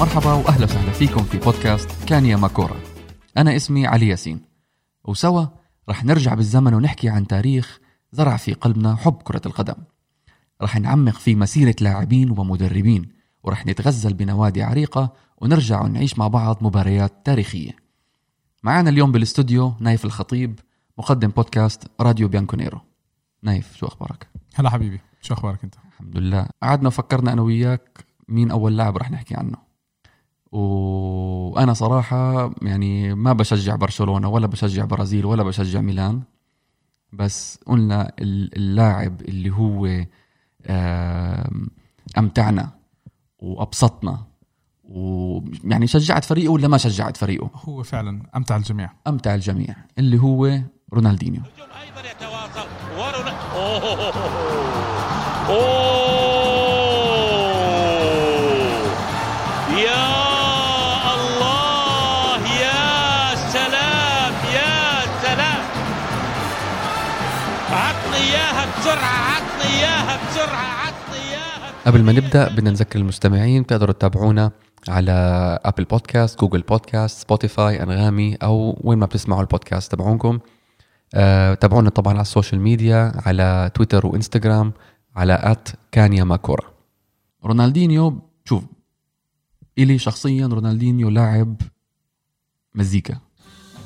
مرحبا وأهلا وسهلا فيكم في بودكاست كان يا ما كورة. أنا اسمي علي ياسين. وسوا رح نرجع بالزمن ونحكي عن تاريخ زرع في قلبنا حب كرة القدم. رح نعمق في مسيرة لاعبين ومدربين ورح نتغزل بنوادي عريقة ونرجع ونعيش مع بعض مباريات تاريخية. معنا اليوم بالاستوديو نايف الخطيب مقدم بودكاست راديو بيانكونيرو نايف شو أخبارك؟ هلا حبيبي شو أخبارك أنت؟ الحمد لله. قعدنا وفكرنا أنا وياك مين أول لاعب رح نحكي عنه. وأنا صراحة يعني ما بشجع برشلونة ولا بشجع برازيل ولا بشجع ميلان بس قلنا ال- اللاعب اللي هو آم، أمتعنا وأبسطنا ويعني شجعت فريقه ولا ما شجعت فريقه؟ هو فعلا أمتع الجميع. أمتع الجميع. اللي هو رونالدينيو. أيضا يتواصل. ورنا أوه! أوه! يا الله! يا سلام! يا سلام! عطني إياها بسرعة عطني إياها بسرعة عطني قبل ما نبدأ بدنا نذكر المستمعين بتقدروا تتابعونا على ابل بودكاست جوجل بودكاست سبوتيفاي أنغامي أو وين ما بتسمعوا البودكاست تبعونكم. آه، تابعونا طبعا على السوشيال ميديا على تويتر وإنستغرام على at كان يا ما كورة. رونالدينيو شوف إلي شخصيا رونالدينيو لاعب مزيكا.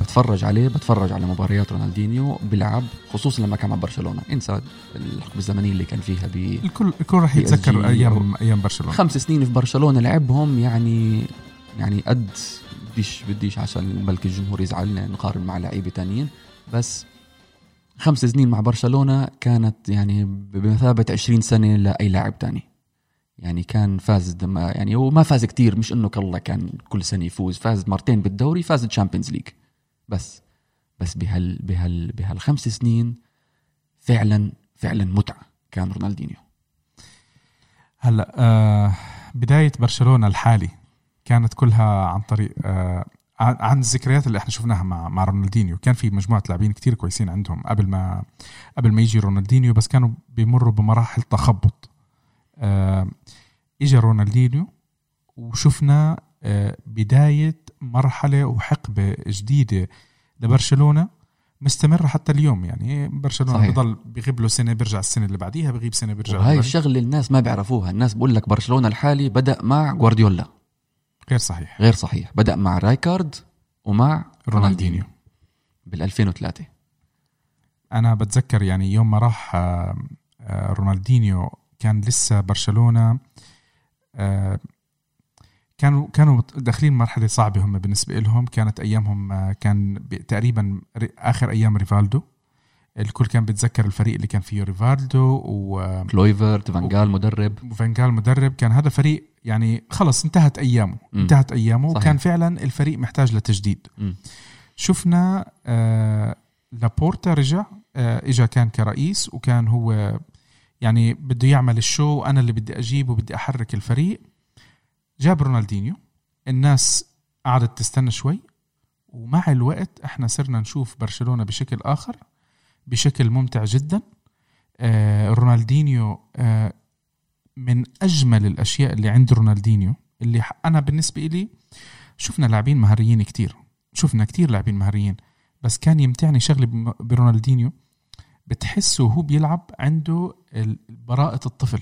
بتفرج عليه بتفرج على مباريات رونالدينيو بيلعب خصوصا لما كان مع برشلونة. انسى الحقبة الزمنية اللي كان فيها ب الكل الكل راح يتذكر أيام أيام برشلونة. خمس سنين في برشلونة لعبهم يعني يعني قد بديش بديش عشان بلكي الجمهور يزعل نقارن مع لعيبة تانيين. بس خمس سنين مع برشلونة كانت يعني بمثابة 20 سنة لأي لاعب تاني. يعني كان فاز يعني هو ما فاز كتير مش إنه كالله كان كل سنة يفوز. فاز مرتين بالدوري فاز الشامبيونز ليج بس بس بهال بهال بهالخمس سنين فعلا فعلا متعة كان رونالدينيو. هلأ آه بداية برشلونة الحالي كانت كلها عن طريق آه عن الذكريات اللي إحنا شفناها مع مع رونالدينيو. كان في مجموعة لاعبين كتير كويسين عندهم قبل ما قبل ما يجي رونالدينيو بس كانوا بيمروا بمراحل تخبط. آه اجى رونالدينيو وشفنا آه بداية مرحلة وحقبة جديدة لبرشلونة مستمره حتى اليوم. يعني برشلونة صحيح. بضل بيغيب له سنة بيرجع السنة اللي بعديها بيغيب سنة بيرجع اللي الشغلة الناس ما بيعرفوها. الناس بقول لك برشلونة الحالي بدأ مع جوارديولا غير صحيح. غير صحيح. بدأ مع رايكارد ومع رونالدينيو. بال 2003 أنا بتذكر يعني يوم ما راح آه، آه، رونالدينيو كان لسه برشلونة آه، كانوا كانوا داخلين مرحلة صعبة هم بالنسبة لهم كانت أيامهم آه، كان تقريبا آخر أيام ريفالدو. الكل كان بيتذكر الفريق اللي كان فيه ريفالدو و كلويفرت فانجال مدرب. وفانجال مدرب. كان هذا فريق يعني خلص انتهت أيامه مم. انتهت أيامه. صحيح. وكان فعلا الفريق محتاج لتجديد. مم. شفنا آه لابورتا رجع آه اجى كان كرئيس وكان هو يعني بده يعمل ال show أنا اللي بدي أجيب وبدي أحرك الفريق. جاب رونالدينيو. الناس قعدت تستنى شوي ومع الوقت إحنا صرنا نشوف برشلونة بشكل آخر بشكل ممتع جدا. آه رونالدينيو آه من أجمل الأشياء اللي عند رونالدينيو اللي ح- أنا بالنسبة لي شفنا لاعبين مهاريين كتير شفنا كتير لاعبين مهاريين بس كان يمتعني شغله بم- برونالدينيو. بتحسه وهو بيلعب عنده براءة الطفل.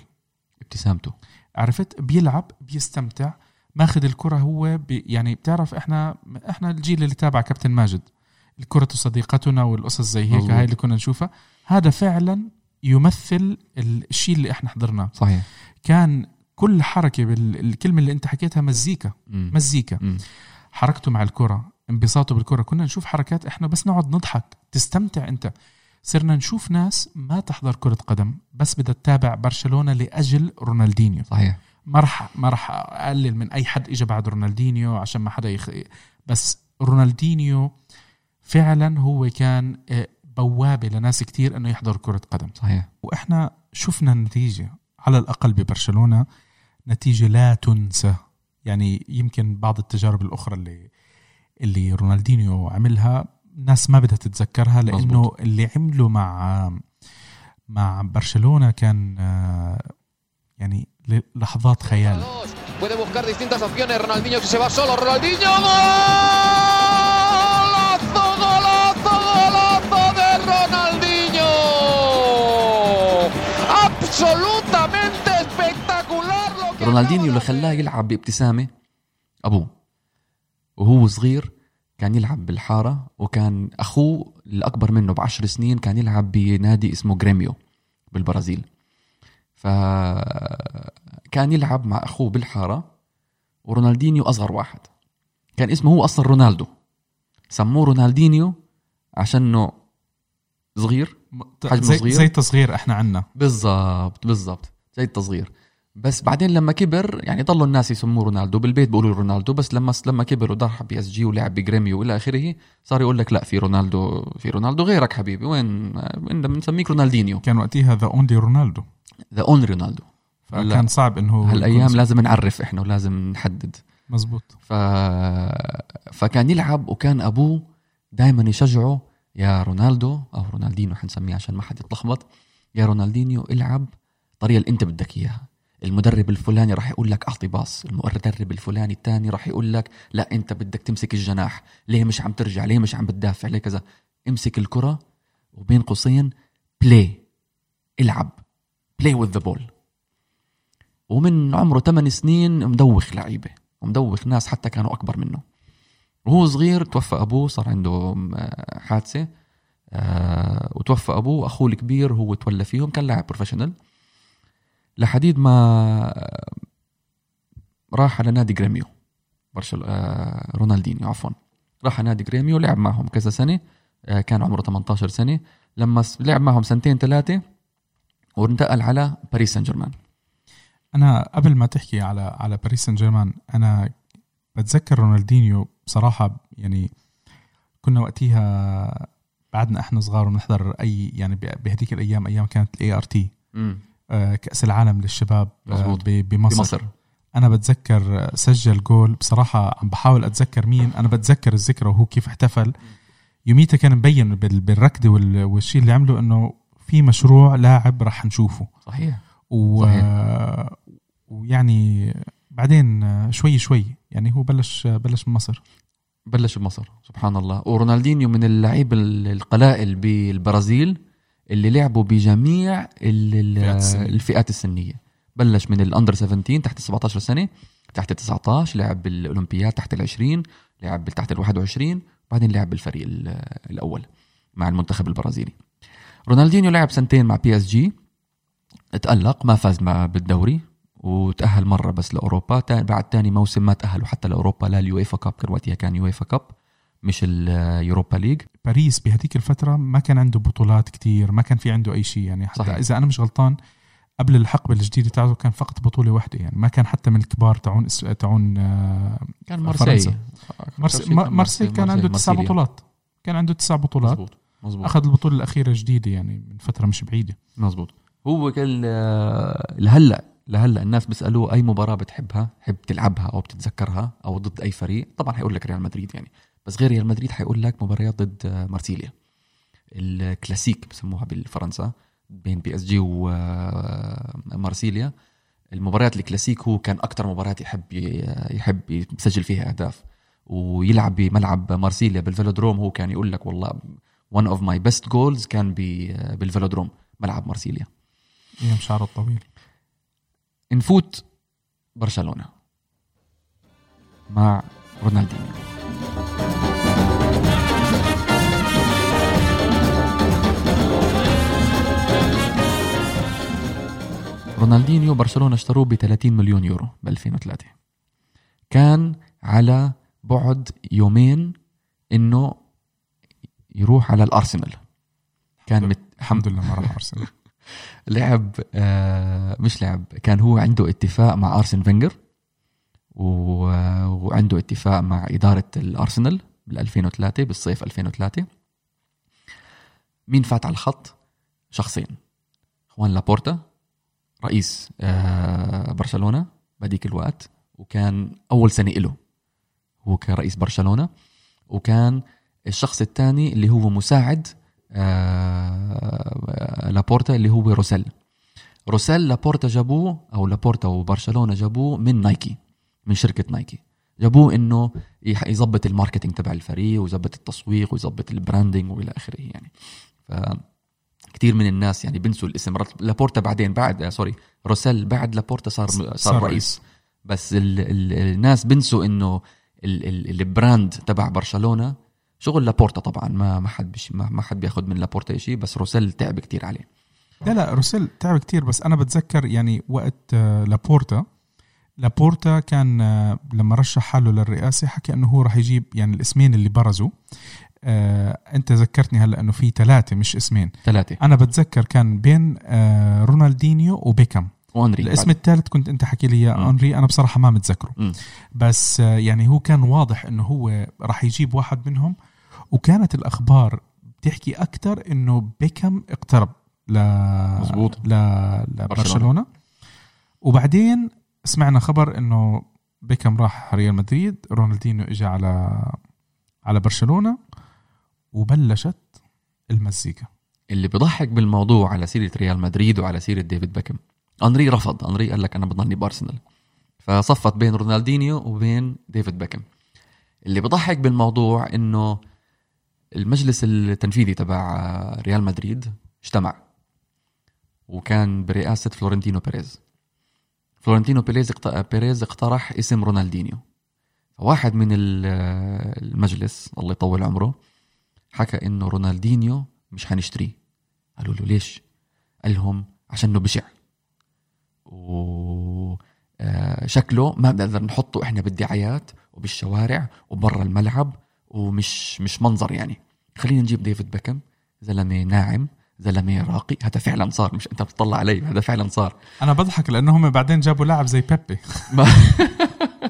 ابتسامته. عرفت؟ بيلعب بيستمتع. ماخذ الكرة هو بي يعني بتعرف إحنا إحنا الجيل اللي تابع كابتن ماجد. الكرة صديقتنا والقصص زي هيك. هاي اللي كنا نشوفها. هذا فعلا يمثل الشيء اللي إحنا حضرناه. صحيح. كان كل حركة بالكلمة اللي أنت حكيتها مزيكا. مم. مزيكا. مم. حركته مع الكرة انبساطه بالكرة. كنا نشوف حركات إحنا بس نقعد نضحك. تستمتع أنت. صرنا نشوف ناس ما تحضر كرة قدم بس بدها تتابع برشلونة لأجل رونالدينيو. صحيح. ما رح ما رح أقلل من أي حد اجى بعد رونالدينيو عشان ما حدا يخ... بس رونالدينيو فعلا هو كان آه، بوابة لناس كتير إنه يحضر كرة قدم. صحيح. وإحنا شفنا النتيجة. على الأقل ببرشلونة نتيجة لا تنسى. يعني يمكن بعض التجارب الأخرى اللي اللي رونالدينيو عملها. الناس ما بدها تتذكرها لأنه مزبوط. اللي عمله مع مع برشلونة كان آه، يعني لحظات خيال. رونالدينيو اللي خلاه يلعب بابتسامة. أبوه. وهو صغير. كان يلعب بالحارة وكان أخوه الأكبر منه بعشر سنين كان يلعب بنادي اسمه جريميو بالبرازيل. فكان يلعب مع أخوه بالحارة ورونالدينيو أصغر واحد. كان اسمه هو أصلا رونالدو. سموه رونالدينيو عشانه صغير حجمه زي, صغير. زي تصغير إحنا عنا. بالضبط بالضبط زي التصغير. بس بعدين لما كبر يعني ضلوا الناس يسموه رونالدو بالبيت بيقولوا رونالدو بس لما لما كبر وراح بي إس جي ولعب بجريميو وإلى آخره صار يقول لك لا في رونالدو في رونالدو غيرك حبيبي وين انت بنسميك رونالدينيو. كان وقتها the only رونالدو. the one رونالدو. فكان صعب إنه هالأيام لازم نعرف إحنا ولازم نحدد. مزبوط ف... فكان يلعب وكان أبوه دائما يشجعه يا رونالدو أو رونالدينو حنسميه عشان ما حد يتلخبط يا رونالدينيو العب الطريقة اللي أنت بدك إياها. المدرب الفلاني راح يقول لك أعطي pass. المدرب الفلاني الثاني راح يقول لك لا أنت بدك تمسك الجناح. ليه مش عم ترجع؟ ليه مش عم بتدافع؟ ليه كذا؟ امسك الكرة وبين قوسين play العب. play with the ball ومن عمره 8 سنين مدوخ لعيبة. ومدوخ ناس حتى كانوا أكبر منه. وهو صغير توفى أبوه صار عنده آه، حادثة. آه، وتوفى أبوه واخوه الكبير هو تولى فيهم كان لاعب professional لحديد ما راح على نادي جريميو. برشل آه، رونالدينيو عفوا. راح على نادي جريميو لعب معهم كذا سنة آه، كان عمره 18 سنة. لما لعب معهم سنتين ثلاثة وانتقل على باريس سان جيرمان أنا قبل ما تحكي على على باريس سان جيرمان أنا بتذكر رونالدينيو بصراحة يعني كنا وقتها بعدنا إحنا صغار ونحضر اي يعني بهذيك الأيام أيام كانت الاي ار تي كأس العالم للشباب آه، مزبوط. بمصر, بمصر. أنا بتذكر آه، سجل جول. بصراحة عم بحاول أتذكر مين. أنا بتذكر الذكرى وهو كيف احتفل. يوميتها كان مبين بال- بالركضه وال- والشيء اللي عمله إنه في مشروع لاعب رح نشوفه. صحيح. و... صحيح. ويعني بعدين شوي شوي. يعني هو بلش بلش من مصر. بلش بمصر. سبحان الله. ورونالدينيو من اللعيب ال- القلائل بالبرازيل. اللي لعبوا بجميع ال- ال- الفئات السنية. بلش من ال under 17 تحت 17 سنة تحت 19 لعب بالأولمبياد تحت ال 20 لعب تحت ال 21 بعدين لعب بالفريق ال- الأول مع المنتخب البرازيلي. رونالدينيو لعب سنتين مع PSG تألق ما فاز مع بالدوري وتأهل مرة بس لأوروبا بعد تاني موسم ما تأهلوا حتى لأوروبا لا ال UEFA Cup كان وقتها كان UEFA Cup. مش ال Europa League. باريس بهذيك الفترة ما كان عنده بطولات كتير ما كان في عنده أي شيء. يعني حتى صحيح. إذا أنا مش غلطان قبل الحقبة الجديدة تاعته كان فقط بطولة واحدة. يعني ما كان حتى من الكبار تاعون إس- تاعون آه، كان فرنسا. مارسيل مرس... م- مرسي كان عنده تسع. بطولات. كان عنده تسع بطولات. مزبوط مزبوط أخذ البطولة الأخيرة جديدة يعني من فترة مش بعيدة. مزبوط هو كان آه، لهلأ لهلأ الناس بيسألوه أي مباراة بتحبها؟ حب تلعبها أو بتتذكرها أو ضد أي فريق؟ طبعا حيقول لك ريال مدريد يعني. بس غير ريال مدريد حيقول لك مباريات ضد آه، مارسيليا. الكلاسيك بسموها بالفرنسا بين PSG ومارسيليا المباريات الكلاسيك هو كان أكثر مباريات يحب يحب يسجل فيها أهداف. ويلعب بملعب مارسيليا بالفيلودروم هو كان يقول لك والله one of my best goals كان ب- بالفيلودروم ملعب مارسيليا. أيام شعره الطويل نفوت برشلونة مع رونالدينيو. رونالدينيو برشلونه اشتروه ب 30 مليون يورو ب 2003 كان على بعد يومين إنه يروح على الأرسنال. كان مت... الحمد لله ما راح أرسنال لعب آه مش لعب كان هو عنده اتفاق مع أرسن فينجر و- وعنده اتفاق مع إدارة الأرسنال بال 2003 بالصيف 2003 مين فات على الخط؟ شخصين. خوان لابورتا رئيس آه برشلونة بهذيك الوقت وكان أول سنه له هو كرئيس برشلونة وكان الشخص الثاني اللي هو مساعد آه لابورتا اللي هو روسيل. روسيل لابورتا جابوه أو لابورتا وبرشلونة جابوه من نايكي من شركة نايكي. جابوه إنه يظبط ال marketing تبع الفريق ويظبط التسويق ويظبط ال branding وإلى آخره يعني. ف كثير من الناس يعني بنسوا الاسم. لابورتا بعدين بعد آه، sorry روسيل بعد لابورتا صار صار, صار رئيس. بس ال ال الناس بنسوا إنه ال ال ال brand تبع برشلونة شغل لابورتا طبعا. ما ما حد ما, حد بياخذ من لابورتا شيء بس روسيل تعب كتير عليه. لا لا روسيل تعب كتير بس أنا بتذكر يعني وقت آه، لابورتا. لابورتا كان آه، لما رشح حاله للرئاسة حكى إنه هو راح يجيب يعني الاسمين اللي برزوا. آه أنت ذكرتني هلا إنه في ثلاثة مش اسمين ثلاثة أنا بتذكر كان بين آه رونالدينيو وبيكم وأنري الاسم. الثالث كنت أنت حكي لي إياه. أنري أنا بصراحة ما متذكره. بس آه، يعني هو كان واضح إنه هو راح يجيب واحد منهم وكانت الأخبار بتحكي أكثر إنه بيكم اقترب ل مزبوط. ل... لبرشلونة وبعدين سمعنا خبر إنه بيكم راح ريال مدريد رونالدينيو اجى على على برشلونة وبلشت المزيكا. اللي بضحك بالموضوع على سيرة ريال مدريد وعلى سيرة ديفيد بيكم أنري رفض. أنري قال لك أنا بضلني بأرسنال فصفت بين رونالدينيو وبين ديفيد بيكم اللي بضحك بالموضوع إنه المجلس التنفيذي تبع ريال مدريد اجتمع. وكان برئاسة فلورنتينو بيريز. فلورنتينو بيريز بيريز اقترح اسم رونالدينيو. فواحد من ال- المجلس الله يطول عمره حكى إنه رونالدينيو مش حنشتريه. قالوا له ليش؟ قال لهم عشانه بشع. و آه، شكله ما بنقدر نحطه إحنا بالدعايات وبالشوارع وبرا الملعب ومش مش منظر يعني. خلينا نجيب ديفيد بيكم زلمة ناعم زلمة راقي. هذا فعلا صار مش أنت بتطلع علي هذا فعلا صار. أنا بضحك لأنه هم بعدين جابوا لاعب زي بيبي.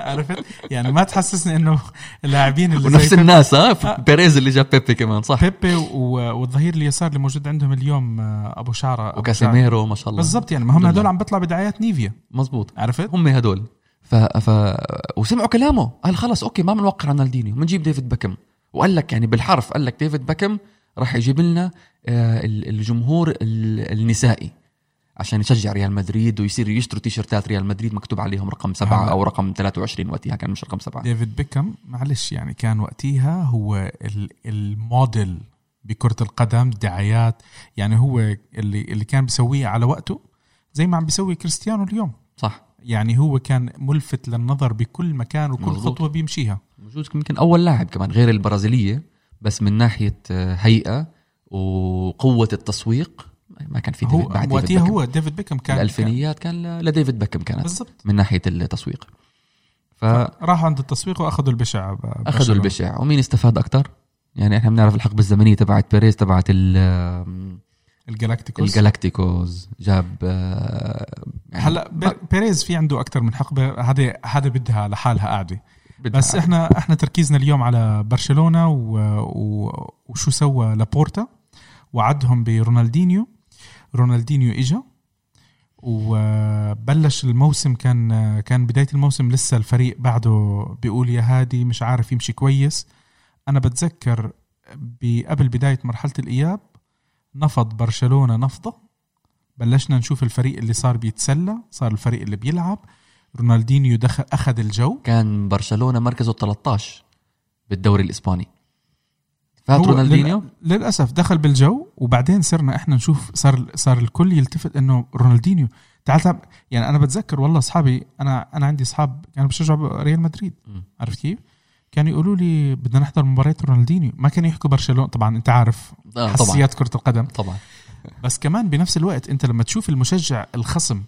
عرفت؟ يعني ما تحسسني إنه اللاعبين اللي ونفس الناس ها؟ بيريز اللي جاب بيبي كمان صح؟ بيبي والظهير اليسار اللي موجود عندهم اليوم آه، أبو شعره. وكاسيميرو ما شاء الله. بالضبط يعني ما هم هدول. عم بيطلع بدعايات نيفيا. مزبوط. عرفت؟ هم هدول ف... ف... وسمعوا كلامه. قال خلص okay ما بنوقع رونالدينيو بنجيب ديفيد بكم وقال لك يعني بالحرف قال لك ديفيد بكم راح يجيب لنا آه، ال- الجمهور ال- النسائي. عشان يشجع ريال مدريد ويصير يشتروا تيشيرتات ريال مدريد مكتوب عليهم رقم سبعة هلا. أو رقم 23 وقتها كان مش رقم سبعة ديفيد بيكم معلش يعني كان وقتها هو ال- الموديل بكرة القدم دعايات يعني هو اللي اللي كان بيسويه على وقته زي ما عم بيسوي كريستيانو اليوم صح يعني هو كان ملفت للنظر بكل مكان وكل مظبوط. خطوة بيمشيها موجود يمكن أول لاعب كمان غير البرازيلية بس من ناحية آه، هيئة وقوة التسويق ما كان في هو بعد ديفيد بكم هو ديفيد بيكم كان الألفينيات كان لديفيد كان كانت بالضبط. من ناحية التسويق. ف راحوا عند التسويق وأخذوا البشع أخذوا. البشع. ومين استفاد أكثر يعني إحنا بنعرف الحقبة الزمنية تبعت بيريز تبعت ال- الجالاكتيكوس. الجالاكتيكوز جاب آه، يعني هلا بير- بيريز في عنده أكثر من حقبة. هذا هذا بدها لحالها قاعدة. بس إحنا إحنا تركيزنا اليوم على برشلونة و... و... وشو سوى لابورتا وعدهم برونالدينيو. رونالدينيو إجا. وبلش الموسم كان كان بداية الموسم لسه الفريق بعده بيقول يا هادي مش عارف يمشي كويس. أنا بتذكر قبل بداية مرحلة الإياب نفض برشلونة نفضة. بلشنا نشوف الفريق اللي صار بيتسلى صار الفريق اللي بيلعب. رونالدينيو دخل أخذ الجو. كان برشلونة مركزه 13 بالدوري الإسباني. فات رونالدينيو؟ لل- للأسف دخل بالجو وبعدين صرنا إحنا نشوف صار صار الكل يلتفت إنه رونالدينيو. تعال تعال يعني أنا بتذكر والله أصحابي أنا أنا عندي أصحاب كانوا بيشجعوا ريال مدريد. عرفت كيف؟ كانوا يقولوا لي بدنا نحضر مباراه رونالدينيو. ما كانوا يحكوا برشلونة طبعا أنت عارف آه، طبعا. حساسيات كرة القدم. طبعا. بس كمان بنفس الوقت أنت لما تشوف المشجع الخصم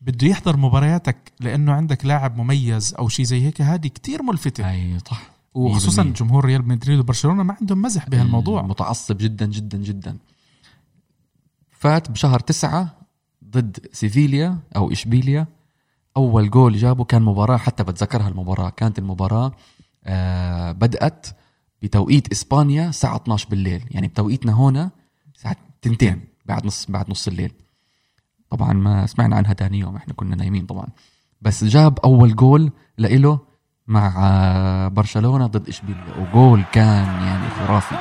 بده يحضر مبارياتك لأنه عندك لاعب مميز أو شيء زي هيك هذه كتير ملفتة. اي صح. وخصوصا 100%. جمهور ريال مدريد وبرشلونة ما عندهم مزح بهالموضوع. متعصب جدا جدا جدا. فات بشهر تسعة ضد سيفيليا أو إشبيليا. أول جول جابه كان مباراة حتى بتذكرها المباراة كانت المباراة آه بدأت بتوقيت إسبانيا الساعة 12 بالليل. يعني بتوقيتنا هون الساعة تنتين بعد نص بعد نص الليل. طبعا ما سمعنا عنها تاني يوم إحنا كنا نايمين طبعا. بس جاب أول جول لإله مع برشلونة ضد اشبيليا وجول كان يعني خرافي.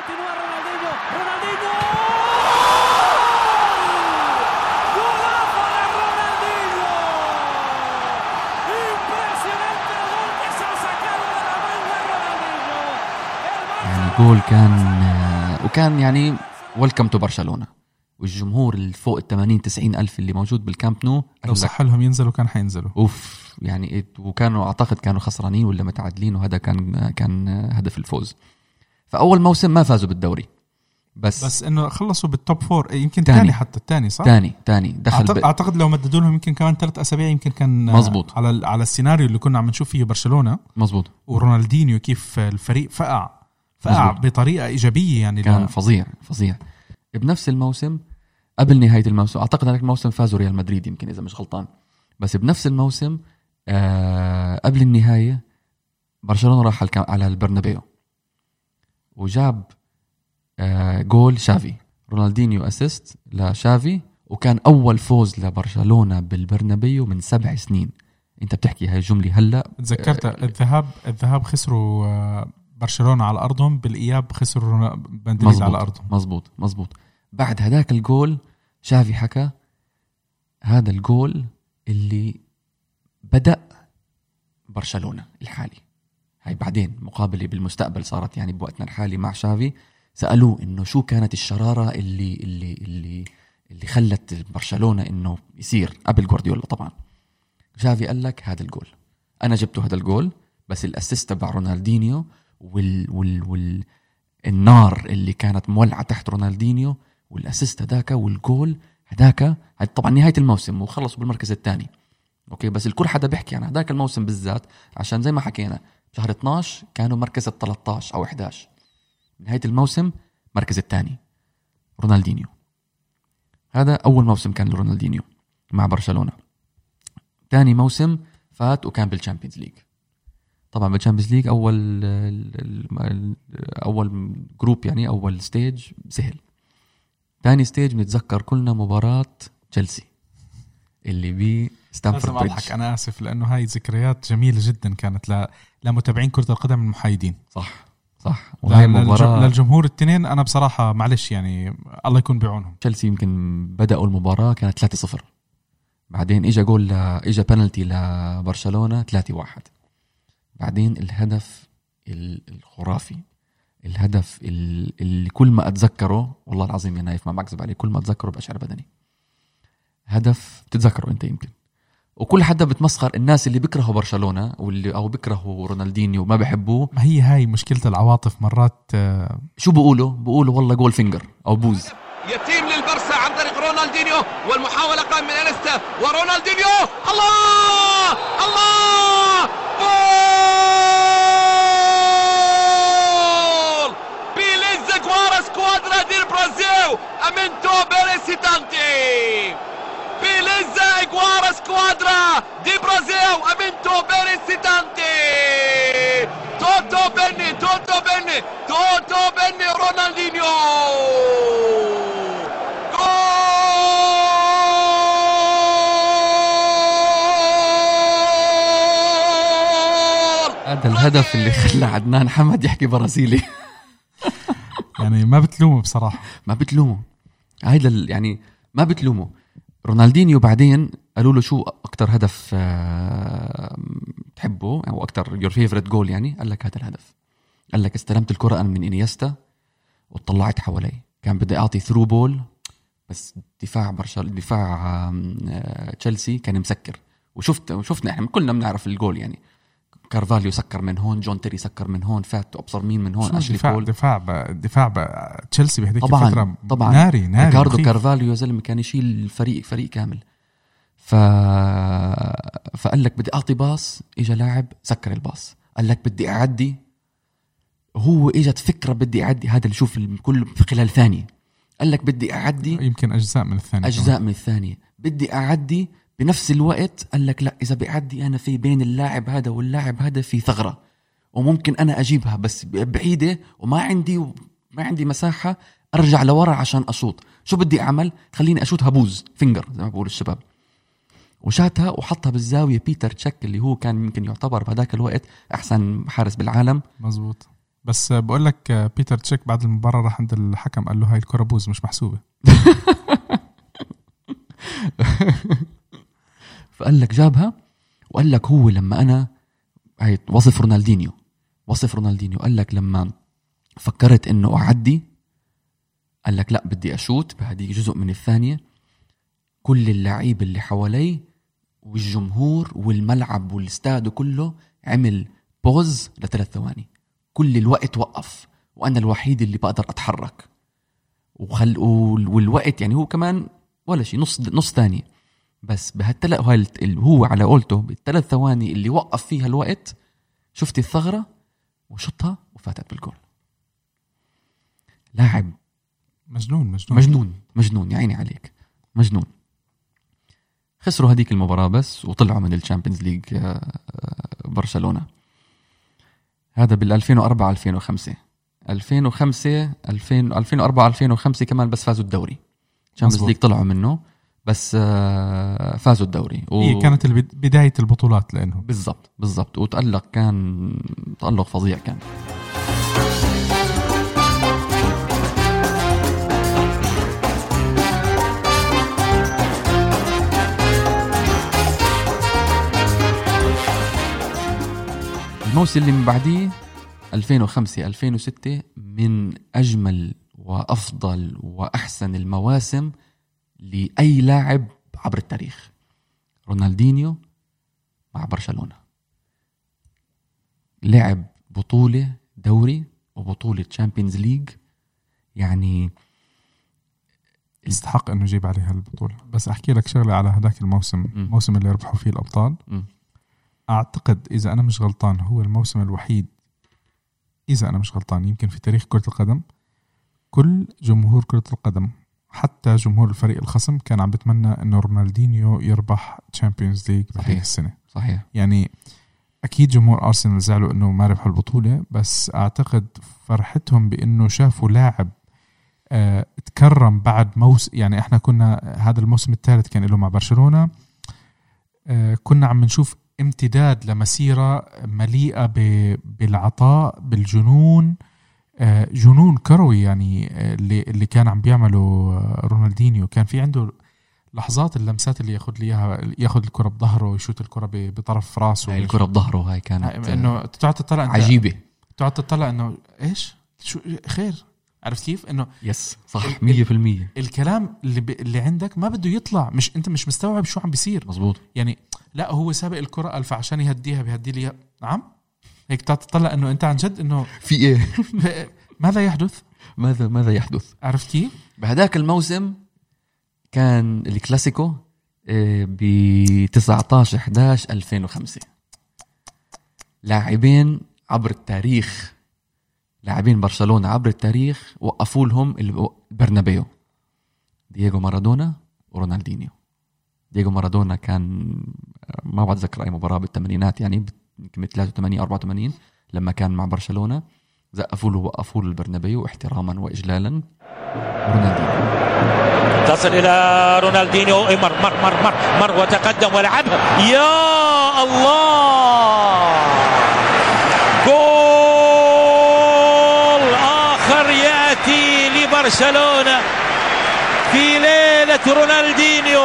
يعني جول كان وكان يعني welcome to برشلونة. والجمهور اللي فوق ال 80 90 ألف اللي موجود بالكامب نو لو صح لهم ينزلوا كان حينزلوا. أوف يعني إيه، وكانوا أعتقد كانوا خسرانين ولا متعادلين وهذا كان كان هدف الفوز. فأول موسم ما فازوا بالدوري. بس, بس إنه خلصوا بال top four يمكن تاني. تاني حتى الثاني صح؟ تاني تاني. دخل اعتقد, ب... أعتقد لو مددوا لهم يمكن كمان ثلاث أسابيع يمكن كان مزبوط. على ال- على السيناريو اللي كنا عم نشوف فيه برشلونة. مزبوط ورونالدينيو كيف الفريق فقع. فقع مزبوط. بطريقة إيجابية يعني كان لا فظيع فظيع. بنفس الموسم قبل نهاية الموسم أعتقد هذاك الموسم فازوا ريال مدريد يمكن إذا مش غلطان. بس بنفس الموسم آه قبل النهاية برشلونة راح على البرنابيو. وجاب آه جول شافي. رونالدينيو assist لشافي وكان أول فوز لبرشلونة بالبرنابيو من سبع سنين. أنت بتحكي هاي الجملة هلأ؟ تذكرت الذهاب الذهاب خسروا آه، برشلونة على أرضهم بالإياب خسروا مدريد على أرضهم. مزبوط مزبوط بعد هذاك الجول شافي حكى هذا الجول اللي بدأ برشلونة الحالي. هاي بعدين مقابلة بالمستقبل صارت يعني بوقتنا الحالي مع شافي. سألوه إنه شو كانت الشرارة اللي اللي اللي اللي خلت برشلونة إنه يصير قبل جوارديولا طبعا. شافي قال لك هذا الجول. أنا جبته هذا الجول بس ال assist تبع رونالدينيو وال وال وال النار اللي كانت مولعة تحت رونالدينيو وال assist هداك والجول هاد طبعا نهاية الموسم وخلصوا بالمركز الثاني. okay بس الكل حدا بيحكي عن هداك الموسم بالذات عشان زي ما حكينا شهر 12 كانوا مركز ال 13 أو 11 نهاية الموسم مركز الثاني. رونالدينيو. هذا أول موسم كان لرونالدينيو مع برشلونة. ثاني موسم فات وكان بال Champions League طبعا بال Champions League أول أول group يعني أول stage سهل. ثاني stage بنتذكر كلنا مباراة تشيلسي اللي بستامفورد لازم بريدج أضحك أنا آسف لأنه هاي ذكريات جميلة جدا كانت ل... لمتابعين كرة القدم المحايدين. صح صح. وهي مباراة للجمهور التنين أنا بصراحة معلش يعني الله يكون بعونهم. تشيلسي يمكن بدأوا المباراة كانت 3-0 بعدين اجى جول ل... اجى بنالتي لبرشلونة 3-1 بعدين الهدف ال- الخرافي. الهدف ال- اللي كل ما أتذكره والله العظيم يا نايف ما بكذب عليه كل ما أتذكره بشعر بدني. هدف بتتذكره أنت يمكن. وكل حدا بتمسخر الناس اللي بيكرهوا برشلونة واللي أو بيكرهوا رونالدينيو وما بحبوه. ما هي هاي مشكلة العواطف مرات آه، شو بيقولوا بيقولوا والله goal finger أو بوز. يتيم للبرسا عن طريق رونالدينيو والمحاولة قام من انستا ورونالدينيو! الله! الله! البرازيل امنتو بيريسيتانتي بيليزا اجوارا سكوادرا دي برازيل امنتو بيريسيتانتي توتو بني توتو بني توتو بني رونالدينيو جول هذا الهدف اللي خلى عدنان حمد يحكي برازيلي. يعني ما بتلومه بصراحة. ما بتلومه. هيدا يعني ما بتلومه. رونالدينيو بعدين قالوا له شو أكثر هدف آه، بتحبه أو أكثر your favorite goal يعني؟ قال لك هذا الهدف. قال لك استلمت الكرة أنا من إنيستا وطلعت حوالي. كان بدي أعطي through ball بس دفاع برشلونه دفاع آه، تشيلسي كان مسكر. وشفت وشفنا إحنا كلنا بنعرف الجول يعني. كارفاليو سكر من هون جون تيري سكر من هون فات ابصر مين من هون أشلي دفاع كول دفاع ب- دفاع ب- تشيلسي بهذيك طبعا الفترة. طبعا. ناري ناري ريكاردو. كارفاليو يا زلمة كان يشيل الفريق فريق كامل. ف فقال لك بدي أعطي pass اجى لاعب سكر ال pass. قال لك بدي أعدي. هو إجت فكرة بدي أعدي. هذا اللي شوف الكل في خلال ثانية. قال لك بدي أعدي. يمكن أجزاء من الثاني أجزاء من الثانية. بدي أعدي. بنفس الوقت قال لك لا إذا بيعدي أنا في بين اللاعب هذا واللاعب هذا في ثغرة وممكن أنا أجيبها بس بعيدة وما عندي ما عندي مساحة أرجع لورا عشان أشوط. شو بدي أعمل؟ خليني أشوت هبوز finger زي ما بقول الشباب. وشاتها وحطها بالزاوية بيتر تشيك اللي هو كان يمكن يعتبر بهذاك الوقت أحسن حارس بالعالم. مزبوط بس بقول لك بيتر تشيك بعد المباراة راح عند الحكم قال له هاي الكرة بوز مش محسوبة. فقال لك جابها وقال لك هو لما أنا هي وصف رونالدينيو وصف رونالدينيو قال لك لما فكرت إنه أعدي قال لك لا بدي أشوت بهديك جزء من الثانية. كل اللعيب اللي حوالي والجمهور والملعب والاستاد كله عمل بوز لثلاث ثواني. كل الوقت وقف وأنا الوحيد اللي بقدر أتحرك. وخل وال- والوقت يعني هو كمان ولا شيء نص نص ثانية. بس هاي الت- اللي هو على قولته بالثلاث ثواني اللي وقف فيها الوقت شفت الثغرة وشطها وفاتت بالجول. لاعب مجنون مجنون. مجنون مجنون يا عيني عليك. مجنون. خسروا هذيك المباراة بس وطلعوا من ال Champions League آه، آه، برشلونة. هذا بال 2004 2005 2005 2000 2004 2005 كمان بس فازوا الدوري. ال Champions. League طلعوا منه. بس آه، فازوا الدوري. و... هي كانت بداية البطولات لأنه بالضبط بالضبط. وتألق كان تألق فظيع كان. الموسم اللي من بعديه 2005 2006 من أجمل وأفضل وأحسن المواسم لأي لاعب عبر التاريخ. رونالدينيو مع برشلونة. لعب بطولة دوري وبطولة Champions League يعني يستحق إنه يجيب عليها البطولة. بس أحكي لك شغلة على هذاك الموسم. الموسم اللي ربحوا فيه الأبطال. مم. أعتقد إذا أنا مش غلطان هو الموسم الوحيد إذا أنا مش غلطان يمكن في تاريخ كرة القدم كل جمهور كرة القدم حتى جمهور الفريق الخصم كان عم بتمنى إنه رونالدينيو يربح Champions League. بهذه السنة صحيح يعني أكيد جمهور أرسنال زعلوا إنه ما ربحوا البطولة بس أعتقد فرحتهم بإنه شافوا لاعب آه، تكرم بعد موسم يعني إحنا كنا هذا الموسم الثالث كان له مع برشلونة آه، كنا عم نشوف امتداد لمسيرة مليئة بالعطاء بالجنون جنون كروي يعني آه، اللي اللي كان عم بيعمله آه، رونالدينيو. كان في عنده لحظات اللمسات اللي ياخذ لي إياها ياخذ الكرة بظهره ويشوت الكرة بطرف راسه هاي الكرة بظهره هاي كانت إنه تقعد تطلع عجيبة. تقعد تطلع إنه إيش؟ شو خير. عرفت كيف؟ إنه يس صح ال- 100% الكلام اللي ب... اللي عندك ما بده يطلع. مش أنت مش مستوعب شو عم بيصير. مزبوط يعني لا هو سابق الكرة قال فعشان يهديها بيهدي لي. نعم؟ هيك تطلع إنه أنت عن جد إنه في إيه؟ ماذا يحدث؟ ماذا ماذا يحدث؟ عرفت كيف؟ بهداك الموسم كان الكلاسيكو ب 19 11 2005 لاعبين عبر التاريخ لاعبين برشلونة عبر التاريخ وقفوا لهم ال- برنابيو. دييغو مارادونا ورونالدينيو. دييغو مارادونا كان آه، ما بتذكر أي مباراة بالثمانينات يعني يمكن ب 83 84 لما كان مع برشلونة زقفوا له وقفوا له البرنابيو احتراما وإجلالا. رونالدينيو. تصل إلى رونالدينيو. إيه، مر مر مر مر مر وتقدم ولعبها يا الله! جول آخر يأتي لبرشلونة في ليلة رونالدينيو.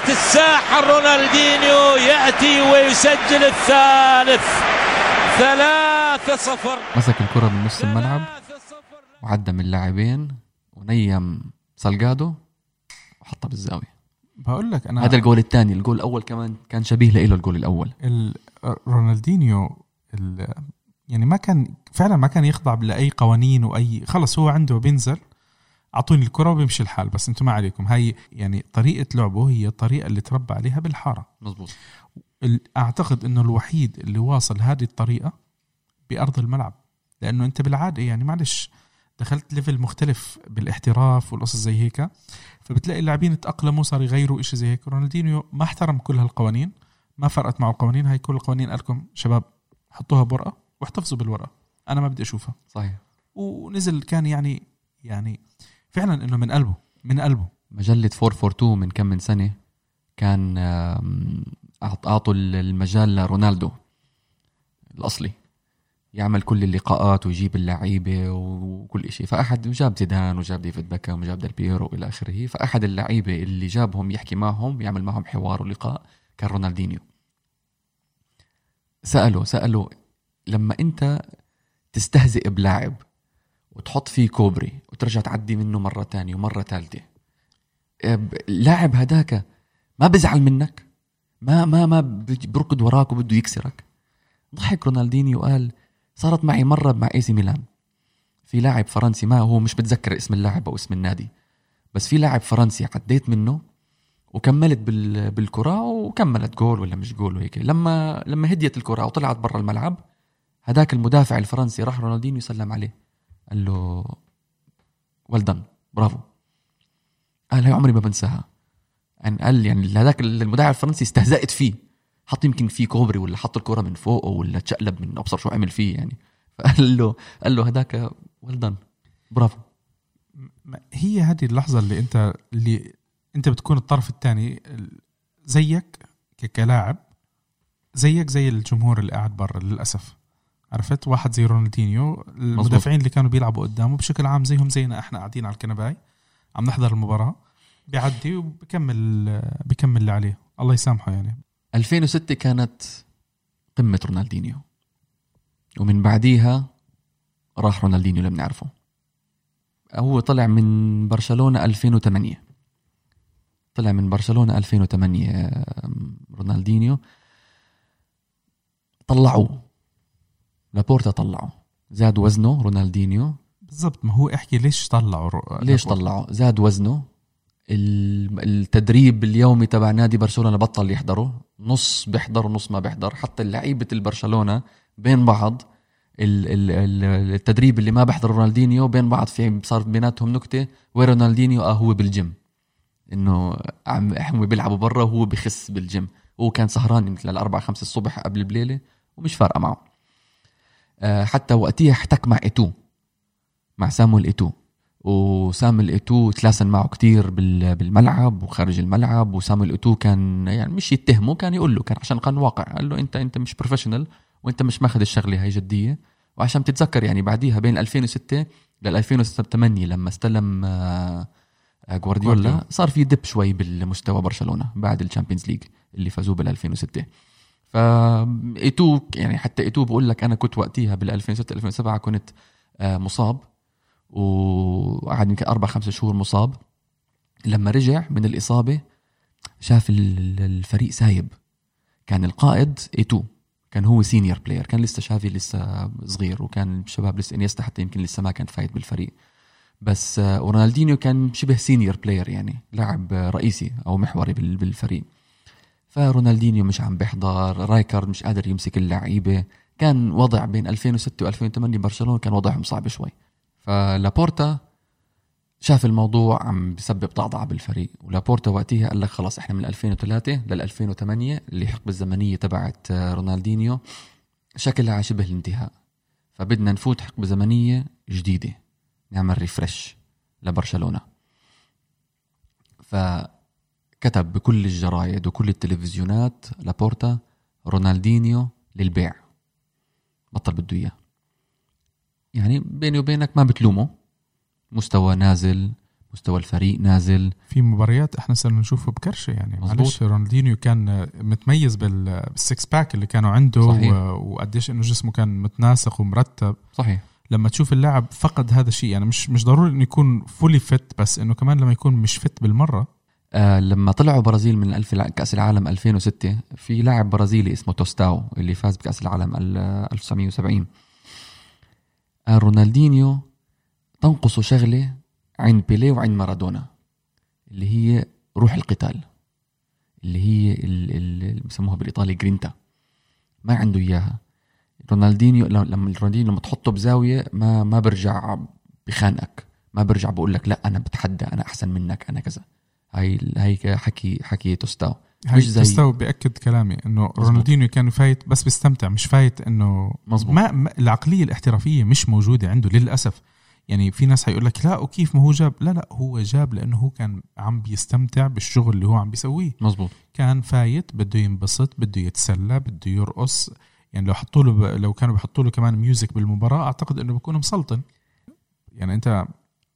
ليله الساحر رونالدينيو يأتي ويسجل الثالث. ثلاثة صفر. مسك الكرة من نص الملعب. وعدى من اللاعبين ونيم سالجادو. وحطها بالزاوية. بقول لك أنا هذا الجول الثاني. الجول الأول كمان كان شبيه له الجول الأول. ال- رونالدينيو ال- يعني ما كان فعلا ما كان يخضع لأي قوانين وأي خلص هو عنده بينزل أعطوني الكرة وبيمشي الحال بس أنتم ما عليكم. هاي يعني طريقة لعبه هي الطريقة اللي تربى عليها بالحارة. مزبوط أعتقد إنه الوحيد اللي واصل هذه الطريقة بأرض الملعب لأنه أنت بالعادة يعني معلش دخلت ليفل مختلف بالاحتراف والقصص زي هيك فبتلاقي اللاعبين تأقلموا صار يغيروا إشي زي هيك. رونالدينيو ما احترم كل هالقوانين ما فرقت معه القوانين. هاي كل القوانين قال لكم شباب حطوها بورقة واحتفظوا بالورقة أنا ما بدي أشوفها. صحيح. ونزل كان يعني يعني فعلا إنه من قلبه من قلبه. مجلة 442 من كم من سنة كان أعطوا المجال لرونالدو الأصلي. يعمل كل اللقاءات ويجيب اللعيبة وكل شيء فأحد جاب زيدان وجاب ديفيد بيكهام وجاب ديل بيرو والى آخره. فأحد اللعيبة اللي جابهم يحكي معهم يعمل معهم حوار ولقاء كان رونالدينيو. سألوا سألوا لما أنت تستهزئ بلاعب وتحط فيه كوبري وترجع تعدي منه مرة تانية ومرة ثالثه اللاعب هداك ما بزعل منك. ما ما ما بركض وراك وبده يكسرك. ضحك رونالدينيو وقال صارت معي مرة مع AC Milan. في لاعب فرنسي ما هو مش بتذكر اسم اللاعب أو اسم النادي. بس في لاعب فرنسي عديت منه وكملت بال... بالكرة وكملت جول ولا مش جول وهيك. لما لما هديت الكرة وطلعت برا الملعب هداك المدافع الفرنسي راح رونالدينيو يسلم عليه. قال له ولدن برافو قال هي عمري ما بنساها. يعني قال يعني هذاك المدافع الفرنسي استهزأت فيه. حط يمكن فيه كوبري ولا حط الكرة من فوقه ولا تشقلب من أبصر شو عمل فيه يعني. فقال له قال له هداك ولدن برافو ما- هي هذه اللحظة اللي أنت اللي أنت بتكون الطرف الثاني زيك كلاعب زيك زي الجمهور اللي قاعد برا للأسف. عرفت؟ واحد زي رونالدينيو المدافعين اللي كانوا بيلعبوا قدامه بشكل عام زيهم زينا إحنا قاعدين على الكنباي. عم نحضر المباراة. بيعدي وبكمل بكمل اللي عليه. الله يسامحه يعني. 2006 كانت قمة رونالدينيو. ومن بعديها راح رونالدينيو اللي بنعرفه هو طلع من برشلونة 2008 طلع من برشلونة 2008 آم، رونالدينيو. طلعوه. لابورتا طلعه. زاد وزنه رونالدينيو. بالضبط ما هو احكي ليش طلعوا ليش طلعه زاد وزنه. ال- التدريب اليومي تبع نادي برشلونة بطل يحضره. نص بيحضر ونص ما بيحضر. حتى لعيبة البرشلونة بين بعض ال- ال- ال- التدريب اللي ما بيحضر رونالدينيو بين بعض في صار بيناتهم نكتة وين رونالدينيو؟ آه هو بالجيم. إنه عم هم بيلعبوا برا وهو بخس بالجيم. هو كان سهران يمكن للأربعة خمسة الصبح قبل بليلة ومش فارقة معه. حتى وقتها احتك مع إيتو مع سامويل إيتو. وسامويل إيتو تلاسن معه كتير بال- بالملعب وخارج الملعب وسامويل إيتو كان يعني مش يتهمه كان يقول له كان عشان كان واقع. قال له انت أنت مش professional وأنت مش ماخذ الشغلة هاي جدية. وعشان تتذكر يعني بعديها بين 2006 لل 2008 لما استلم آه، آه، جوارديولا جوارديولا. صار في dip شوي بالمستوى برشلونة بعد ال Champions League اللي فازوه بال 2006 فايتو يعني حتى ايتو بقول لك أنا كنت وقتها بال 2006 2007 كنت آه، مصاب. وقعد يمكن أربع خمس شهور مصاب. لما رجع من الإصابة شاف ال- الفريق سايب. كان القائد ايتو كان هو senior player كان لسه شافي لسه صغير وكان الشباب لسه إنيستا حتى يمكن لسه ما كان فايت بالفريق. بس آه، ورونالدينيو كان شبه senior player يعني لاعب آه، رئيسي أو محوري بال- بالفريق. فرونالدينيو مش عم بيحضر رايكارد مش قادر يمسك اللعيبة. كان وضع بين 2006 و2008 برشلونة كان وضعهم صعب شوي. فلابورتا شاف الموضوع عم بسبب ضعضعه بالفريق ولابورتا وقتها قال لك خلاص إحنا من 2003 لل 2008 اللي حقبة الزمنية تبعت آه، رونالدينيو. شكلها على شبه الانتهاء. فبدنا نفوت حقبة زمنية جديدة. نعمل ريفرش لبرشلونة. فكتب بكل الجرايد وكل التلفزيونات لابورتا رونالدينيو للبيع. بطل بده إياه. يعني بيني وبينك ما بتلومه. مستوى نازل مستوى الفريق نازل. في مباريات إحنا صرنا نشوفه بكرشة يعني. معلش رونالدينيو كان متميز بال- بال six pack اللي كانوا عنده صحيح. وقديش إنه جسمه كان متناسق ومرتب. صحيح. لما تشوف اللاعب فقد هذا الشيء. يعني مش مش ضروري إنه يكون fully fit بس إنه كمان لما يكون مش fit بالمرة آه لما طلعوا برازيل من الف كأس العالم 2006 في لاعب برازيلي اسمه توستاو اللي فاز بكأس العالم ال- 1970 آه رونالدينيو تنقصه شغلة عند بيليه وعند مارادونا اللي هي روح القتال اللي هي ال- ال- اللي بسموها بالإيطالي جرينتا ما عنده إياها. رونالدينيو لما رونالدينيو لما تحطه بزاوية ما ما برجع بخانقك ما برجع بقول لك لا أنا بتحدى أنا أحسن منك أنا كذا. هاي هاي حكي حكي توستاو مش زي- تستوى بياكد كلامي إنه رونالدينيو كان فايت بس بيستمتع مش فايت إنه مزبوط. ما, العقلية الاحترافية مش موجودة عنده للأسف. يعني في ناس هيقول لك لا وكيف ما هو جاب لا لا هو جاب لأنه هو كان عم بيستمتع بالشغل اللي هو عم بيسويه. مزبوط كان فايت بده ينبسط بده يتسلى بده يرقص. يعني لو حطوا له ب... لو كانوا بيحطوا له كمان music بالمباراة أعتقد إنه بكون مسلطن. يعني أنت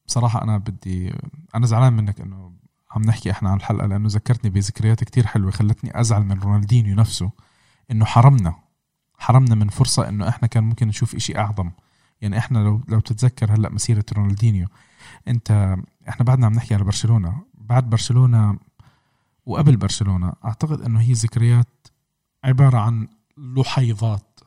بصراحة أنا بدي أنا زعلان منك إنه عم نحكي إحنا عن الحلقة لأنه ذكرتني بذكريات كتير حلوة خلتني أزعل من رونالدينيو نفسه إنه حرمنا حرمنا من فرصة إنه إحنا كان ممكن نشوف إشي أعظم. يعني إحنا لو لو تتذكر هلأ مسيرة رونالدينيو أنت إحنا بعدنا عم نحكي على برشلونة بعد برشلونة وقبل برشلونة أعتقد إنه هي ذكريات عبارة عن لحيظات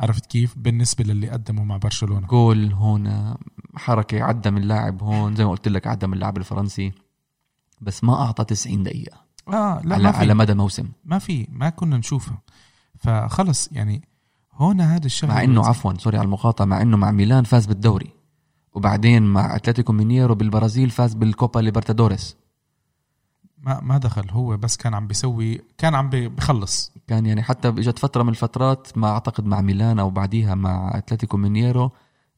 عرفت كيف؟ بالنسبة للي قدموا مع برشلونة. جول هون حركة عدى من لاعب هون زي ما قلت لك عدى من اللاعب الفرنسي. بس ما أعطى 90 دقيقة آه لا على, ما في. على مدى موسم. ما في ما كنا نشوفها فخلص يعني هون هذا الشغله مع إنه عفوا sorry على المقاطعة مع إنه مع ميلان فاز بالدوري. وبعدين مع أتلتيكو مينيرو بالبرازيل فاز بالكوبا ليبرتادوريس. ما ما دخل هو بس كان عم بيسوي كان عم بخلص. كان يعني حتى إجت فترة من الفترات ما أعتقد مع ميلان أو بعديها مع أتلتيكو مينيرو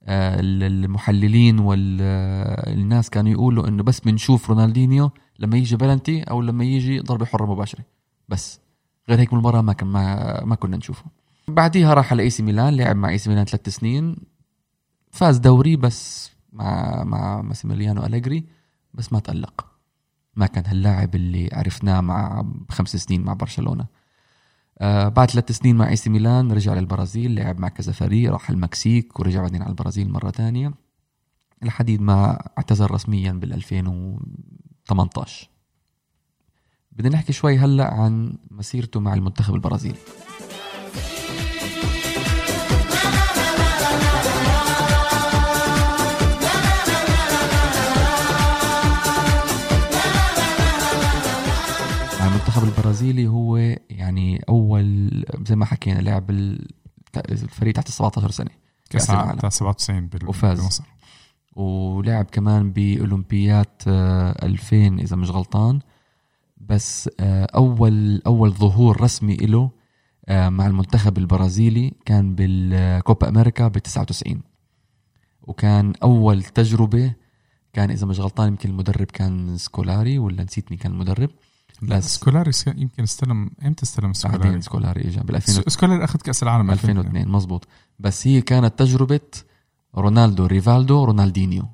المحللين والناس كانوا يقولوا إنه بس بنشوف رونالدينيو لما يجي بلنتي أو لما يجي ضربة حرة مباشرة. بس. غير هيك بالمباراة ما كان ما, ما كنا نشوفه. بعديها راح على اي سي ميلان لعب مع اي سي ميلان ثلاث سنين. فاز دوري بس مع مع ماسيميليانو أليجري بس ما تألق. ما كان هاللاعب اللي عرفناه مع خمس سنين مع برشلونة. آه بعد ثلاث سنين مع إي سي ميلان رجع للبرازيل لعب مع كذا فريق راح المكسيك ورجع بعدين على البرازيل مرة تانية لحديد ما اعتزل رسميا بال 2018 بدنا نحكي شوي هلأ عن مسيرته مع المنتخب البرازيلي. المنتخب البرازيلي هو يعني أول زي ما حكينا لعب ال- الفريق تحت 17 سنة كأس العالم العالم. بتاع 97 بال- وفاز. بمصر ولعب كمان بأولمبيات آه، 2000 إذا مش غلطان بس آه، اول أول ظهور رسمي له آه، مع المنتخب البرازيلي كان بالكوبا أمريكا ب 99 وكان أول تجربة كان إذا مش غلطان يمكن المدرب كان سكولاري ولا نسيت مين كان المدرب لا بس سكولاري يمكن استلم إمتى استلم سكولاري؟ بعدين سكولاري اجى بال 2000 س- سكولاري أخذ كأس العالم 2002 مزبوط بس هي كانت تجربة رونالدو ريفالدو رونالدينيو.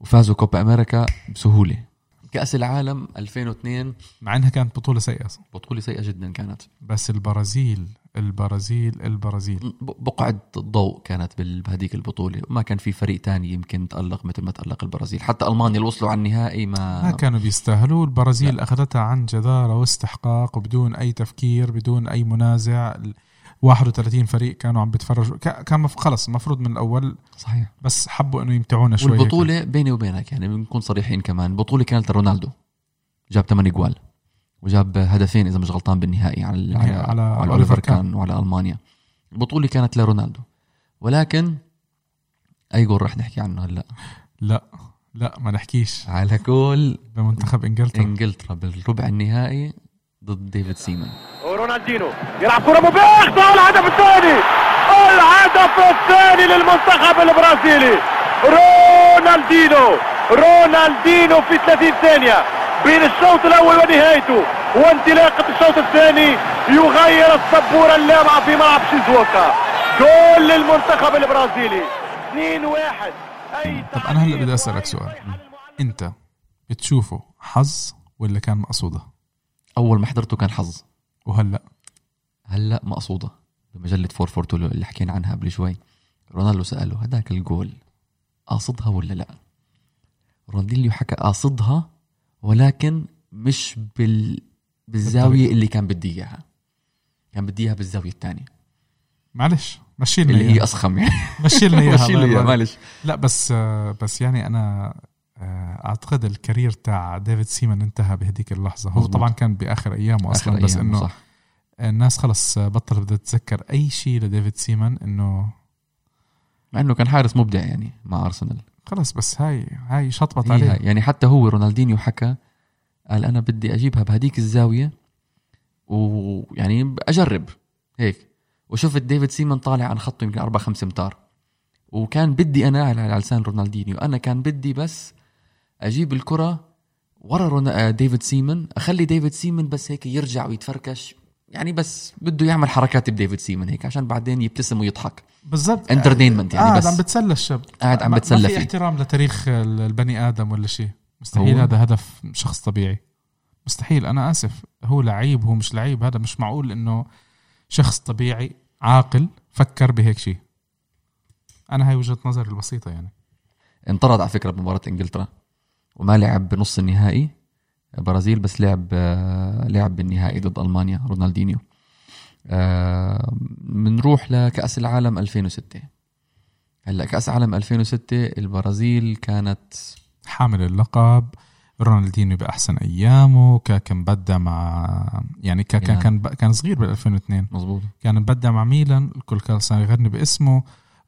وفازوا كوبا أمريكا بسهولة. كأس العالم 2002 مع إنها كانت بطولة سيئة بطولة سيئة جدا كانت. بس البرازيل البرازيل البرازيل. بقعة ضوء كانت بهديك البطولة. وما كان في فريق تاني يمكن تألق مثل ما تألق البرازيل. حتى ألمانيا اللي وصلوا على النهائي ما ما كانوا بيستاهلوا. البرازيل أخذتها عن جدارة واستحقاق وبدون أي تفكير بدون أي منازع. ال 31 فريق كانوا عم بيتفرجوا. كا- كان خلص المفروض من الأول. صحيح. بس حبوا إنه يمتعونا شوي هيك. والبطولة بيني وبينك يعني بنكون صريحين كمان. البطولة كانت لرونالدو. جاب 8 جوال. وجاب هدفين إذا مش غلطان بالنهائي على يعني على, على على, أوليفر كان. كان وعلى ألمانيا. البطولة كانت لرونالدو. ولكن أي جول رح نحكي عنه هلأ؟ لا لا ما نحكيش. على جول بمنتخب إنجلترا. إنجلترا بالربع النهائي ضد ديفيد سيمون. ورونالدينو يلعب كرة مباشرة الهدف الثاني. الهدف الثاني للمنتخب البرازيلي. رونالدينو. رونالدينو في 30 ثانية بين الشوط الأول ونهايته وانطلاقة الشوط الثاني يغير السبورة اللامعة في ملعب شيزوكا. جول للمنتخب البرازيلي. 2-1 أي طب أنا هلا بدي أسألك سؤال. أنت بتشوفه حظ ولا كان مقصودة؟ أول ما حضرته كان حظ. وهلأ؟ هلأ مقصودة. بمجلة 442 اللي حكينا عنها قبل شوي. رونالدو سأله هداك الجول قاصدها ولا لا؟ رونالدينيو حكى قاصدها ولكن مش بال بالزاوية اللي كان بدي إياها. كان بدي إياها بالزاوية الثانية. معلش مشي لنا اللي هي اسخم يعني مشي لنا إياها مشي معلش. لا بس بس يعني أنا آه، أعتقد ال career تاع ديفيد سيمن انتهى بهديك اللحظة. هو مظبوط. طبعا كان بآخر أيامه أصلا آخر بس أيام، إنه صح. الناس خلص بطلت بدها تتذكر أي شيء لديفيد سيمن إنه مع إنه كان حارس مبدع يعني مع أرسنال. خلص بس هاي هاي شطبت هي عليه. يعني حتى هو رونالدينيو حكى قال أنا بدي أجيبها بهديك الزاوية ويعني أجرب. هيك. وشفت ديفيد سيمن طالع عن خطه يمكن أربع خمس أمتار. وكان بدي أنا على لسان رونالدينيو. أنا كان بدي بس أجيب الكرة ورا ديفيد سيمن أخلي ديفيد سيمن بس هيك يرجع ويتفركش. يعني بس بده يعمل حركات بديفيد سيمن هيك عشان بعدين يبتسم ويضحك. بالضبط. entertainment يعني قاعد بس. عم بتسلى الشاب. قاعد عم بتسلى في فيه. احترام لتاريخ البني آدم ولا شيء. مستحيل هو- هذا هدف شخص طبيعي. مستحيل. أنا آسف. هو لعيب هو مش لعيب. هذا مش معقول إنه شخص طبيعي عاقل فكر بهيك شيء. أنا هاي وجهة نظري البسيطة يعني. انطرد على فكرة بمباراة إنجلترا وما لعب بنص النهائي. برازيل بس لعب آه، لعب بالنهائي ضد ألمانيا رونالدينيو. آه، بنروح لكأس العالم 2006 هلأ كأس العالم 2006 البرازيل كانت حامل اللقب. رونالدينيو بأحسن أيامه. كا- كان مبدع مع يعني كا- كان. كان صغير بال 2002 مزبوط كان مبدع مع ميلان. الكل كان صار يغني باسمه.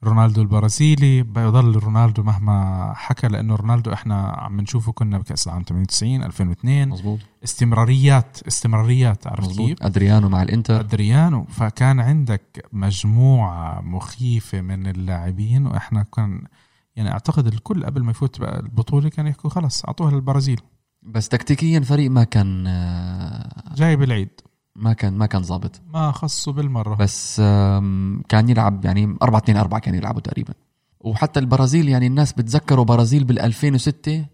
رونالدو البرازيلي. بيضل رونالدو مهما حكى لأنه رونالدو إحنا عم نشوفه كنا بكأس العالم 98 2002 مزبوط استمراريات استمراريات عرفت كيف؟ أدريانو مع الإنتر. أدريانو. فكان عندك مجموعة مخيفة من اللاعبين وإحنا كان يعني أعتقد الكل قبل ما يفوت بقى البطولة كان يحكوا خلص أعطوها للبرازيل. بس تكتيكيا فريق ما كان آه، جاي بالعيد ما كان ما كان ظابط. ما خصوا بالمرة. بس كان يلعب يعني 4 2 4 كان يلعبوا تقريبا. وحتى البرازيل يعني الناس بتذكروا برازيل بال 2006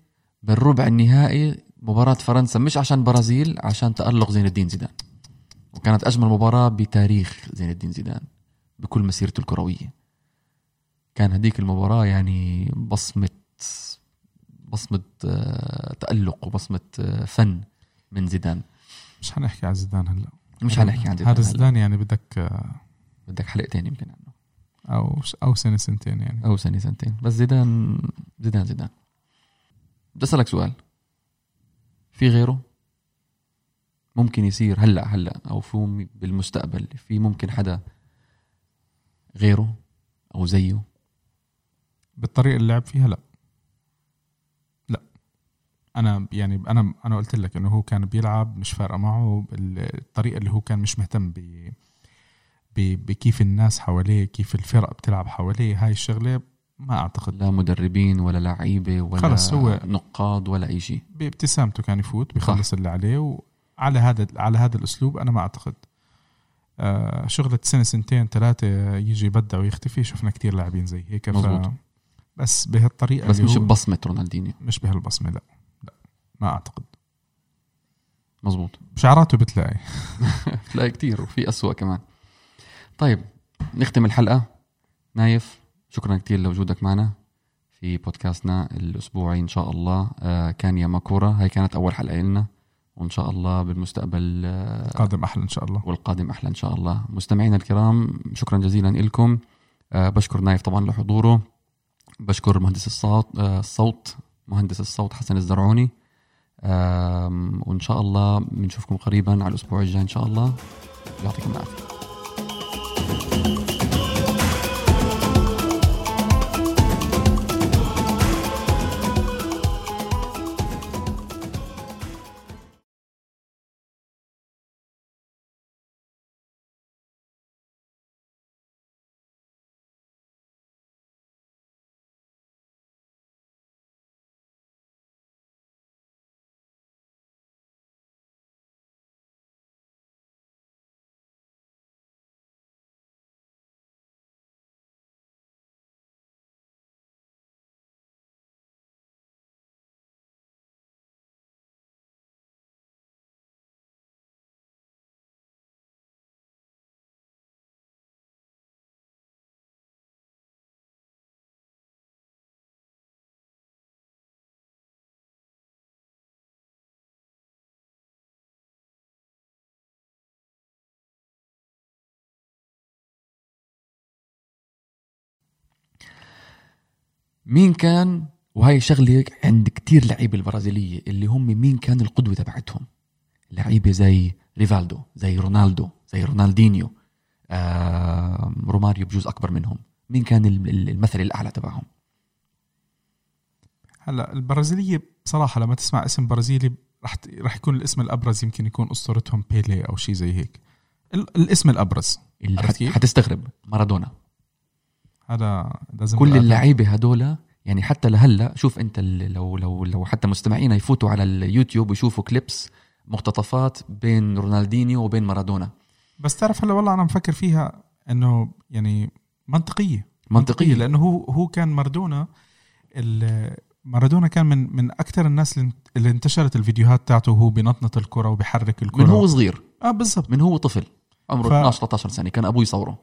بالربع النهائي مباراة فرنسا مش عشان برازيل عشان تألق زين الدين زيدان. وكانت أجمل مباراة بتاريخ زين الدين زيدان بكل مسيرته الكروية. كان هديك المباراة يعني بصمة بصمة آه، تألق وبصمة آه، فن من زيدان. مش حنحكي على زيدان هلا. مش حنحكي عن زيدان هذا. زيدان يعني بدك بدك حلقتين يمكن عنه. أو أو سنة سنتين يعني. أو سنة سنتين. بس زيدان زيدان زيدان. بدي أسألك سؤال. في غيره؟ ممكن يصير هلا هلا أو في بالمستقبل في ممكن حدا غيره أو زيه؟ بالطريقة اللي لعب فيها لا. أنا يعني أنا أنا قلت لك إنه هو كان بيلعب مش فارقة معه الطريقة اللي هو كان مش مهتم ب بكيف الناس حواليه كيف الفرق بتلعب حواليه هاي الشغلة ما أعتقد لا مدربين ولا لعيبة ولا خلص هو- نقاد ولا أي شيء. بابتسامته كان يفوت بيخلص اللي عليه وعلى هذا على هذا الأسلوب أنا ما أعتقد. آه شغلة سنة سنتين ثلاثة يجي يبدع ويختفي شفنا كتير لاعبين زي هيك ف. بس بهالطريقة بس مش هو ببصمة رونالدينيو. مش بهالبصمة لا. ما أعتقد. مزبوط شعراته بتلاقي. لا كتير وفي أسوأ كمان. طيب نختم الحلقة. نايف شكرا كتير لوجودك معنا في بودكاستنا الأسبوعي إن شاء الله. آه كان يا ماكورة هاي كانت أول حلقة لنا وإن شاء الله بالمستقبل آه قادم أحلى إن شاء الله. والقادم أحلى إن شاء الله. مستمعينا الكرام شكرا جزيلا لكم آه بشكر نايف طبعا لحضوره. بشكر مهندس الصوت آه الصوت مهندس الصوت حسن الزرعوني. وإن شاء الله بنشوفكم قريبا على الأسبوع الجاي إن شاء الله. يعطيكم العافية. مين كان؟ وهي شغلة عند كتير لعيبة البرازيلية اللي هم مين كان القدوة تبعتهم؟ لعيبة زي ريفالدو زي رونالدو زي رونالدينيو آه روماريو بجوز أكبر منهم. مين كان ال- ال- المثل الأعلى تبعهم؟ هلا البرازيلية بصراحة لما تسمع اسم برازيلي رح رح يكون الاسم الأبرز يمكن يكون أسطورتهم بيلي أو شيء زي هيك. ال- الاسم الأبرز. اللي؟ حتستغرب. مارادونا. هذا لازم كل اللعيبة هدول يعني حتى لهلا شوف انت لو لو لو حتى مستمعينا يفوتوا على اليوتيوب ويشوفوا كليبس مقتطفات بين رونالدينيو وبين مارادونا. بس تعرف هلا والله أنا مفكر فيها إنه يعني منطقية. منطقية. لأنه هو هو كان مارادونا مارادونا كان من من أكثر الناس اللي انتشرت الفيديوهات تاعته وهو بنطنط الكرة وبيحرك الكرة. من هو صغير. آه بالضبط. من هو طفل. عمره ف- 12 13 سنة كان ابوه يصوره.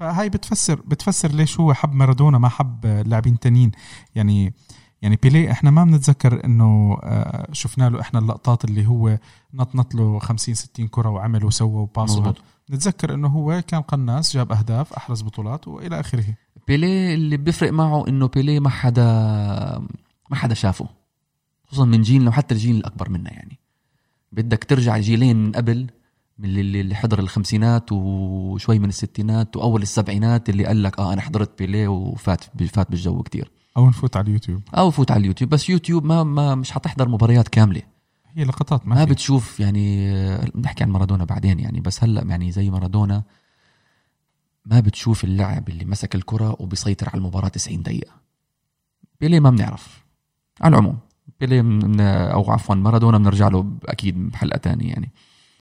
فهاي بتفسر بتفسر ليش هو حب مارادونا ما حب لاعبين تانيين. يعني يعني بيليه إحنا ما بنتذكر إنه آه، شفنا له إحنا اللقطات اللي هو نطنط له 50 60 كرة وعمل وسوى مظبوط. نتذكر إنه هو كان قناص جاب أهداف أحرز بطولات وإلى آخره. بيليه اللي بيفرق معه إنه بيليه ما حدا ما حدا شافه. خصوصا من جيلنا وحتى الجيل الأكبر منا يعني. بدك ترجع جيلين من قبل من اللي اللي حضر الخمسينات وشوي من الستينات وأول السبعينات اللي قال لك آه أنا حضرت بيليه وفات فات بالجو كتير. أو نفوت على اليوتيوب. أو فوت على اليوتيوب. بس يوتيوب ما ما مش حتحضر مباريات كاملة. هي لقطات ما, ما. بتشوف يعني آه، بنحكي عن مارادونا بعدين يعني بس هلأ يعني زي مارادونا ما بتشوف اللاعب اللي مسك الكرة وبيسيطر على المباراة 90 دقيقة. بيليه ما بنعرف. على العموم بيليه من أو عفوا مارادونا بنرجع له أكيد بحلقة تانية يعني.